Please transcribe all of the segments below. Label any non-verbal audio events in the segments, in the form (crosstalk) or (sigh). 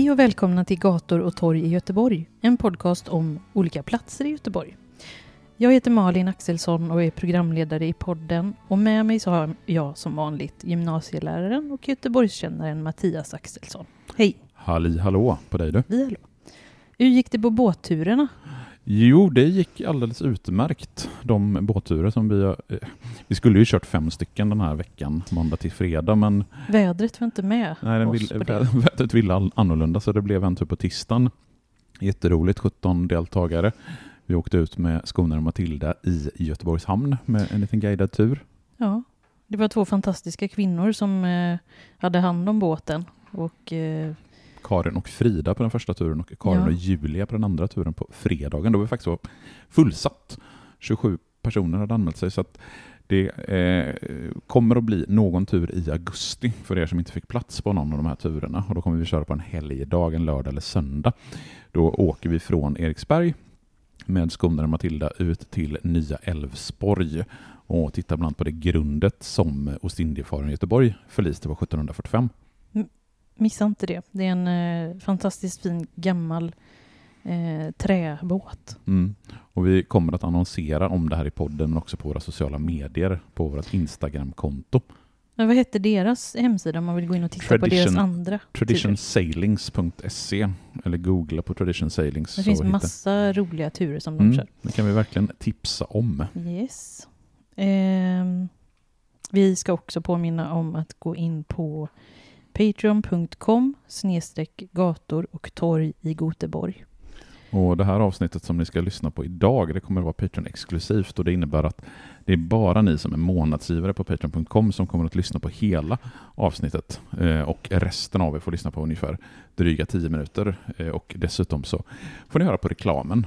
Hej och välkomna till Gator och torg i Göteborg, en podcast om olika platser i Göteborg. Jag heter Malin Axelsson och är programledare i podden och med mig så har jag som vanligt gymnasieläraren och Göteborgskännaren Mattias Axelsson. Hej! Halli hallå på dig du. Vi hallå. Hur gick det på båtturerna? Jo, det gick alldeles utmärkt. De båtturer som vi... Eh, vi skulle ju kört fem stycken den här veckan, måndag till fredag, men... Vädret var inte med Nej, oss vill, på det. (laughs) vädret ville annorlunda, så det blev en tur på tisdagen. Jätteroligt, 17 deltagare. Vi åkte ut med Skonar och Matilda i Göteborgs hamn med en liten guidad tur. Ja, det var två fantastiska kvinnor som eh, hade hand om båten och eh, Karin och Frida på den första turen och Karin Ja. och Julia på den andra turen på fredagen. Då var det faktiskt fullsatt. 27 personer hade anmält sig. Så att det eh, kommer att bli någon tur i augusti för er som inte fick plats på någon av de här turerna. Och då kommer vi köra på en helgdag, en lördag eller söndag. Då åker vi från Eriksberg med Skonare och Matilda ut till Nya Älvsborg och tittar bland annat på det grundet som Ostindiefararen Göteborg förliste på 1745. Missa inte det. Det är en eh, fantastiskt fin gammal eh, träbåt. Mm. Och vi kommer att annonsera om det här i podden men också på våra sociala medier, på vårt Instagram-konto. Men vad hette deras hemsida om man vill gå in och titta på Tradition- deras andra? Traditionsailings.se eller googla på Tradition Sailings. Det finns massa roliga turer som de mm, kör. Det kan vi verkligen tipsa om. Yes. Ehm, vi ska också påminna om att gå in på patreon.com snedstreck gator och torg i Goteborg. Och det här avsnittet som ni ska lyssna på idag, det kommer att vara Patreon-exklusivt och det innebär att det är bara ni som är månadsgivare på Patreon.com som kommer att lyssna på hela avsnittet eh, och resten av er får lyssna på ungefär dryga tio minuter eh, och dessutom så får ni höra på reklamen.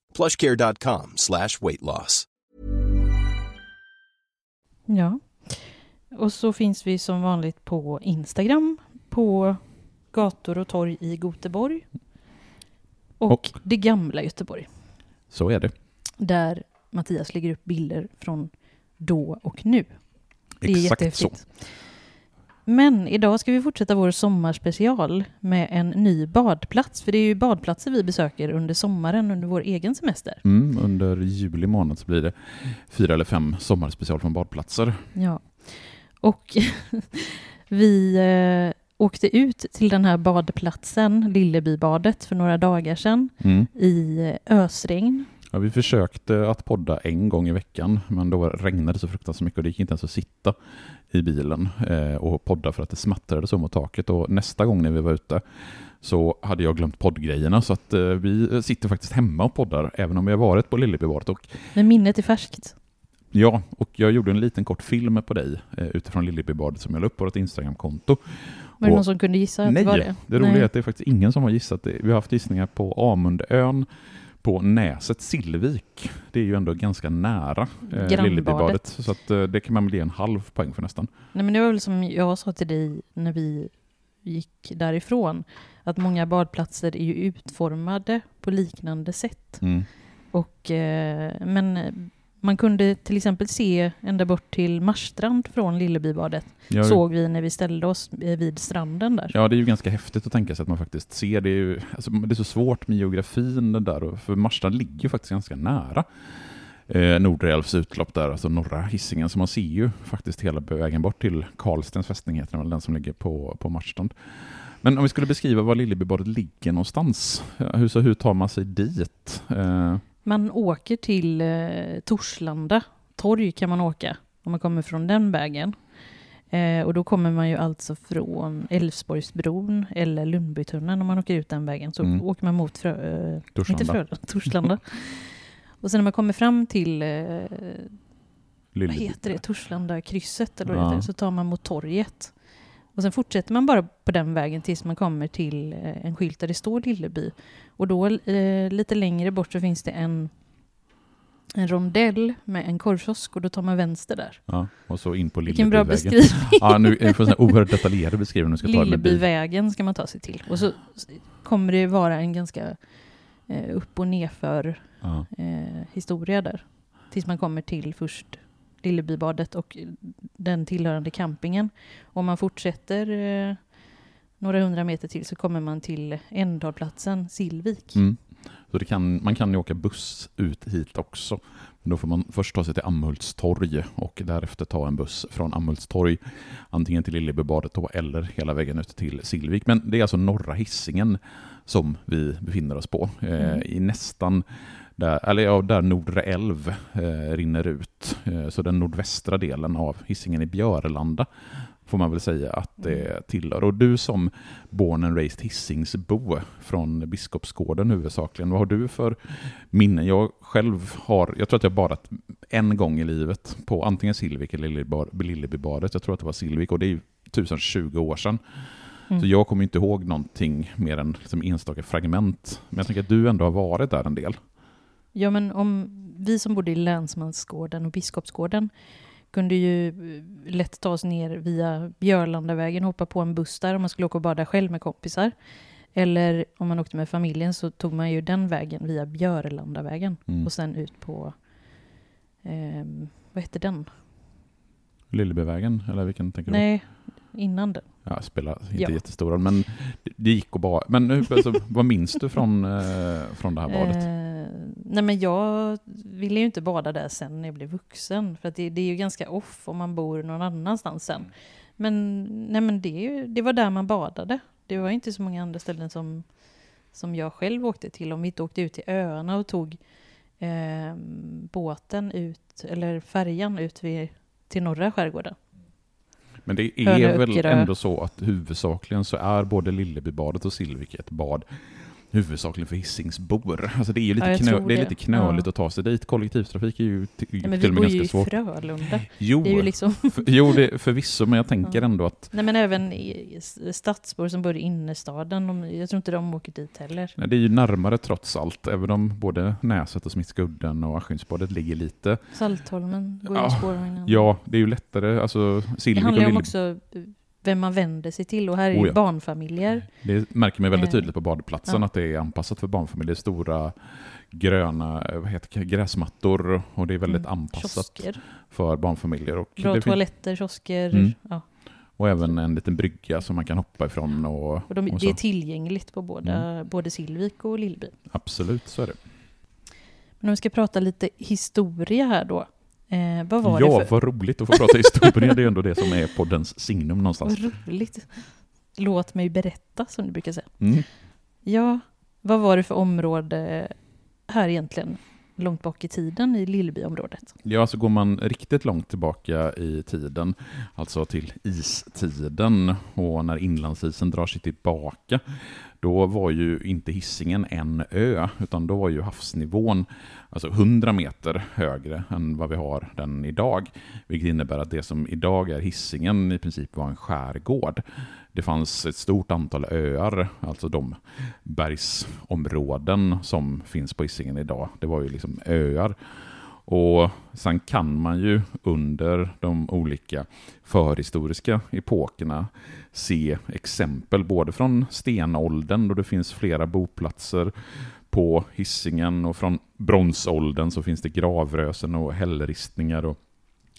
plushcare.com slash weight loss. Ja. Och så finns vi som vanligt på Instagram på gator och torg i Goteborg. Och, Och- det gamla Göteborg. Så är det. Där Mattias lägger upp bilder från då och nu. Det är Exakt så. Men idag ska vi fortsätta vår sommarspecial med en ny badplats. För det är ju badplatser vi besöker under sommaren, under vår egen semester. Mm, under juli månad så blir det fyra eller fem sommarspecial från badplatser. Ja. Och (laughs) vi eh, åkte ut till den här badplatsen, Lillebybadet, för några dagar sedan Mm. i eh, ösregn. Ja, vi försökte att podda en gång i veckan, men då regnade det så fruktansvärt mycket och det gick inte ens att sitta i bilen eh, och podda för att det smattrade så mot taket. Och nästa gång när vi var ute så hade jag glömt poddgrejerna, så att eh, vi sitter faktiskt hemma och poddar, även om vi har varit på Lillebybadet. Och Men minnet är färskt. Ja, och jag gjorde en liten kort film på dig eh, utifrån Lillebybadet som jag la upp på vårt Instagramkonto. Var det någon som kunde gissa att Nej, det var det? det roliga Nej. är att det är faktiskt ingen som har gissat det. Vi har haft gissningar på Amundön, på Näset Sillvik. Det är ju ändå ganska nära eh. Lillebybadet, så att, eh, det kan man väl ge en halv poäng för nästan. Nej, men det var väl som jag sa till dig när vi gick därifrån, att många badplatser är ju utformade på liknande sätt. Mm. Och, eh, men man kunde till exempel se ända bort till Marstrand från Lillebybadet, Jag, såg vi när vi ställde oss vid stranden där. Ja, det är ju ganska häftigt att tänka sig att man faktiskt ser det. Är ju, alltså, det är så svårt med geografin där, för Marstrand ligger ju faktiskt ganska nära eh, Nordre älvs utlopp där, alltså norra Hisingen, så man ser ju faktiskt hela vägen bort till Karlstens fästning, heter den, som ligger på, på Marstrand. Men om vi skulle beskriva var Lillebybadet ligger någonstans, ja, hur, så hur tar man sig dit? Eh, Man åker till eh, Torslanda torg kan man åka om man kommer från den vägen. Eh, och då kommer man ju alltså från Älvsborgsbron eller Lundbytunneln om man åker ut den vägen. Så Mm. åker man mot Frö, eh, Torslanda. Inte Frölunda, Torslanda. och sen när man kommer fram till, eh, vad heter det, Torslanda krysset eller Ja. det så tar man mot torget. Och sen fortsätter man bara på den vägen tills man kommer till eh, en skylt där det står Lilleby. Och då eh, lite längre bort så finns det en, en rondell med en korvkiosk och då tar man vänster där. Ja, och så in på Vilken bra Lillebyvägen. beskrivning. Ja, nu är det en oerhört detaljerad beskrivning. Ska. Lillebyvägen ska man ta sig till. Och så kommer det vara en ganska eh, upp och nerför Ja. eh, historia där. Tills man kommer till först Lillebybadet och den tillhörande campingen. Om man fortsätter eh, några hundra meter till så kommer man till ändhållplatsen Sillvik. Mm. Så det kan, man kan ju åka buss ut hit också. Men då får man först ta sig till Amhultstorg och därefter ta en buss från Amhultstorg antingen till Lillebybadet då, eller hela vägen ut till Sillvik. Men det är alltså norra Hisingen som vi befinner oss på. Eh, Mm. I nästan där, eller ja, där Nordre älv eh, rinner ut. Eh, så den nordvästra delen av Hisingen i Björlanda får man väl säga att det tillhör. Och du som born and raised Hisingsbo från Biskopsgården huvudsakligen, vad har du för minnen? Jag själv har, jag tror att jag badat en gång i livet på antingen Silvik eller Lillebybadet. Jag tror att det var Silvik och det är ju 1020 år sedan. Mm. Så jag kommer inte ihåg någonting mer än liksom enstaka fragment. Men jag tänker att du ändå har varit där en del. Ja, men om vi som bodde i Länsmansgården och Biskopsgården kunde ju eh, lätt ta oss ner via Björlandavägen, hoppa på en buss där om man skulle åka och bada själv med kompisar. Eller om man åkte med familjen så tog man ju den vägen via Björlandavägen Mm. och sen ut på, ehm, vad hette den? Lillebyvägen, eller vilken tänker du? Nej, innan den. Ja, spelar inte Ja. jättestor roll, men det- gick att bara... Men alltså, vad minns du från, eh, från det här badet? Eh, nej men jag ville ju inte bada där sen när jag blev vuxen. För att det, det är ju ganska off om man bor någon annanstans sen. Men, nej men det, det var där man badade. Det var inte så många andra ställen som, som jag själv åkte till. Om vi inte åkte ut till öarna och tog eh, båten ut, eller färjan ut vid, till norra skärgården. Men det är väl Öckerö. ändå så att huvudsakligen så är både Lillebybadet och Silvik ett bad huvudsakligen för Hisingsbor. Alltså det är ju lite, Ja, knö, tror det är det. lite knöligt Ja. att ta sig dit. Kollektivtrafik är ju till, Nej, men till vi och med bor ju ganska i svårt. Frölunda. Jo, Det är ju liksom för, jo det, förvisso, men jag tänker Ja. ändå att Nej men även stadsbor som bor i innerstaden, de, jag tror inte de åker dit heller. nej, det är ju närmare trots allt, även om både Näset och Smidsgudden och Askims-badet ligger lite. Saltholmen går ju Ja, spårvagnen. Ja, det är ju lättare, alltså det Silvik handlar ju om också vem man vänder sig till och här är Oh det ja. barnfamiljer. det märker man väldigt Eh, tydligt på badplatsen ja. att det är anpassat för barnfamiljer. Stora gröna vad heter, det, gräsmattor och det är väldigt Mm, anpassat Kiosker, för barnfamiljer. Och, bra toaletter, kiosker. Mm. Ja. och även en liten brygga som man kan hoppa ifrån. Och, Och de, och det är tillgängligt på båda, både Silvik och Lillby. Absolut, så är det. Men om vi ska prata lite historia här då. Eh, vad var ja, det för... vad roligt att få prata historia. det är ändå det som är poddens signum någonstans. Vad roligt. Låt mig berätta, som du brukar säga. Mm. Ja, vad var det för område här egentligen? långt bak i tiden i Lillbyområdet? Ja, alltså går man riktigt långt tillbaka i tiden, alltså till istiden och när inlandsisen drar sig tillbaka, då var ju inte hissingen en ö, utan då var ju havsnivån alltså 100 meter högre än vad vi har den idag. Vilket innebär att det som idag är hissingen i princip var en skärgård. Det fanns ett stort antal öar, alltså de bergsområden som finns på Hisingen idag. Det var ju liksom öar. Och sen kan man ju under de olika förhistoriska epokerna se exempel både från stenåldern då det finns flera boplatser på hissingen och från bronsåldern så finns det gravrösen och hällristningar och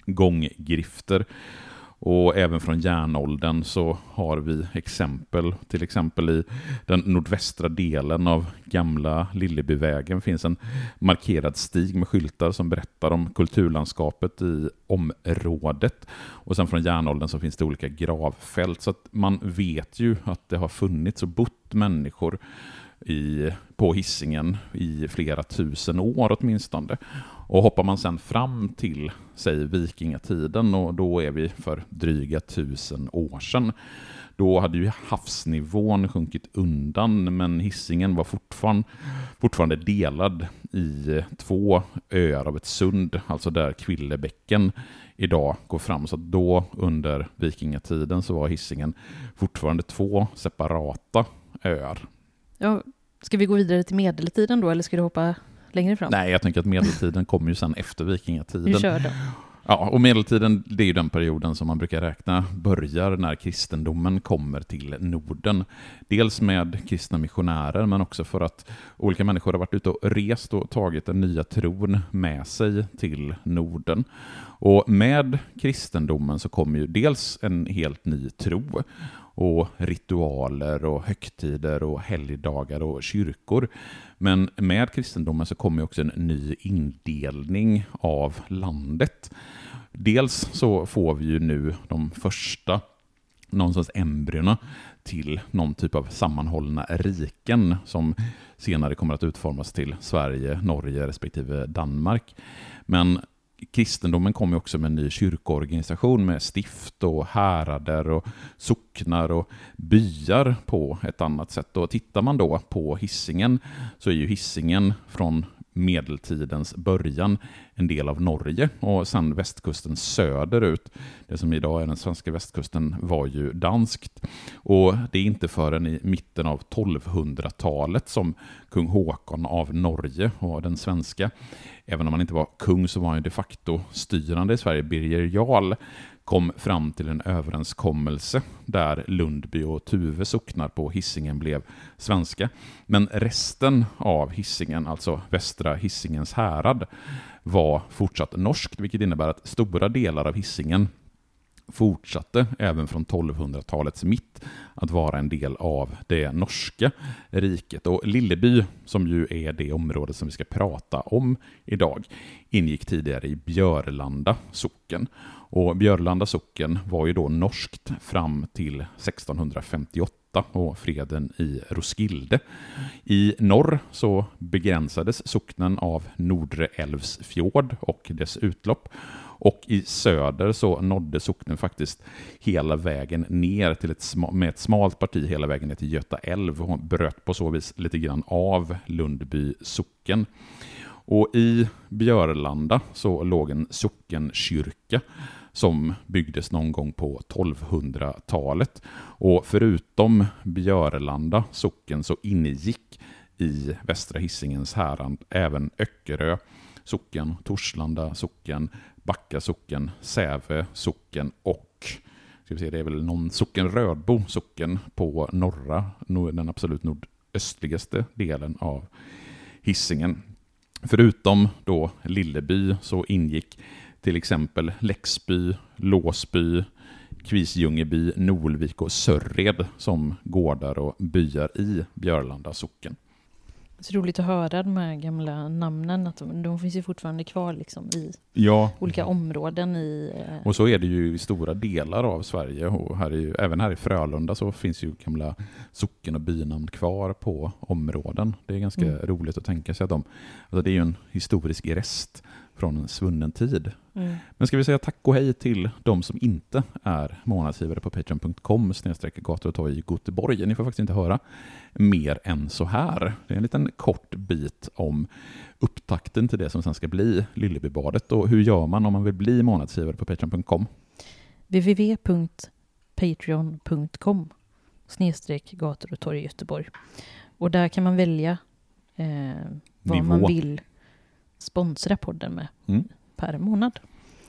gånggrifter. Och även från järnåldern så har vi exempel, till exempel i den nordvästra delen av gamla Lillebyvägen finns en markerad stig med skyltar som berättar om kulturlandskapet i området. Och sen från järnåldern så finns det olika gravfält, så att man vet ju att det har funnits och bott människor i, på hissingen i flera tusen år åtminstone. Och hoppar man sen fram till, säg vikingatiden, och då är vi för dryga tusen år sedan, då hade ju havsnivån sjunkit undan, men hissingen var fortfarande, fortfarande delad i två öar av ett sund, alltså där Kvillebäcken idag går fram. Så då under vikingatiden så var hissingen fortfarande två separata öar. Ja, ska vi gå vidare till medeltiden då, eller ska du hoppa längre fram? Nej, jag tänker att medeltiden kommer ju sen efter vikingatiden. Vi kör då. Ja, och medeltiden det är ju den perioden som man brukar räkna börjar när kristendomen kommer till Norden. Dels med kristna missionärer, men också för att olika människor har varit ute och rest och tagit den nya tron med sig till Norden. Och med kristendomen så kommer ju dels en helt ny tro och ritualer och högtider och helgdagar och kyrkor. Men med kristendomen så kommer också en ny indelning av landet. Dels så får vi ju nu de första någonstans embryona till någon typ av sammanhållna riken som senare kommer att utformas till Sverige, Norge respektive Danmark. Men kristendomen kom ju också med en ny kyrkoorganisation med stift och härader och socknar och byar på ett annat sätt. Och tittar man då på hissingen så är ju hissingen från medeltidens början en del av Norge och sen västkusten söderut. Det som idag är den svenska västkusten var ju danskt. Och det är inte förrän i mitten av 1200-talet som kung Håkon av Norge och den svenska, även om han inte var kung så var han de facto styrande i Sverige, Birger Jarl, kom fram till en överenskommelse där Lundby och Tuve socknar på Hissingen blev svenska. Men resten av Hissingen, alltså västra Hissingens härad, var fortsatt norskt, vilket innebär att stora delar av Hisingen fortsatte även från 1200-talets mitt att vara en del av det norska riket. Och Lilleby, som ju är det område som vi ska prata om idag, ingick tidigare i Björlanda socken. Och Björlanda socken var ju då norskt fram till 1658 och freden i Roskilde. I norr så begränsades socknen av Nordre älvs fjord och dess utlopp. Och i söder så nådde socknen faktiskt hela vägen ner till ett, med ett smalt parti hela vägen ner till Göta älv och bröt på så vis lite grann av Lundby socken. Och i Björlanda så låg en sockenkyrka som byggdes någon gång på 1200-talet. Och förutom Björlanda socken så ingick i Västra Hisingens härad även Öckerö socken, Torslanda socken, Backa socken, Säve socken och ska vi se, det är väl någon socken Rödbo socken på norra, den absolut nordöstligaste delen av Hisingen. Förutom då Lilleby så ingick till exempel Läxby, Låsby, Kvisljungeby, Nolvik och Sörred som gårdar och byar i Björlanda socken. Så roligt att höra de här gamla namnen, att de, de finns ju fortfarande kvar liksom i Ja, olika områden i... eh, och så är det ju i stora delar av Sverige och här är ju, även här i Frölunda så finns ju gamla socken och bynamn kvar på områden. Det är ganska Mm. roligt att tänka sig att de, alltså det är ju en historisk rest från en svunnen tid. Mm. Men ska vi säga tack och hej till de som inte är månadsgivare på patreon.com snedstreck gator och torg i Göteborg. Ni får faktiskt inte höra mer än så här. Det är en liten kort bit om upptakten till det som sen ska bli Lillebybadet och hur gör man om man vill bli månadsgivare på patreon.com. www.patreon.com snedstreck gator och torg i Göteborg. Och där kan man välja eh, vad Nivå. man vill sponsra podden med Mm. per månad.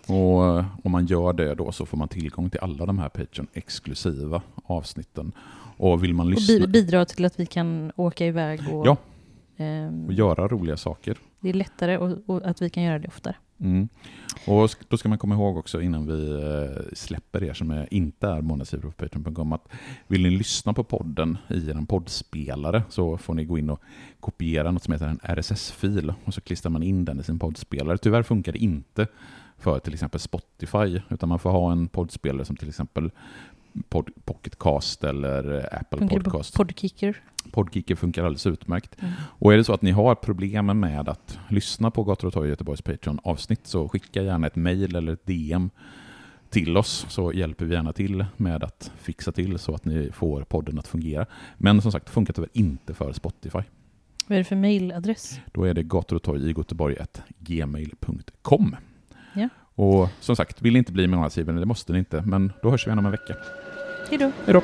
Och eh, om man gör det då så får man tillgång till alla de här Patreon-exklusiva avsnitten. Och vill man Och lyssna bi- bidra till att vi kan åka iväg och, Ja. ehm, och göra roliga saker det är lättare och, och att vi kan göra det oftare. Mm. Och då ska man komma ihåg också innan vi eh, släpper er som är, inte är månadsgivare på Patreon.com att vill ni lyssna på podden i en poddspelare så får ni gå in och kopiera något som heter en RSS-fil och så klistrar man in den i sin poddspelare. Tyvärr funkar det inte för till exempel Spotify utan man får ha en poddspelare som till exempel Pod, Pocketcast eller Apple Funkar Podcast. Podkicker? Podkicker funkar alldeles utmärkt. Mm. Och är det så att ni har problem med att lyssna på Gator och torg Göteborgs Patreon-avsnitt så skicka gärna ett mejl eller ett DM till oss så hjälper vi gärna till med att fixa till så att ni får podden att fungera. Men som sagt, funkar tyvärr inte för Spotify. Vad är det för mailadress? Då är det gator och torg i Göteborg gmail.com. Ja. Och som sagt, vill ni inte bli månadsgivare, det måste ni inte, men då hörs vi igen om en vecka. Hej då! Hej då!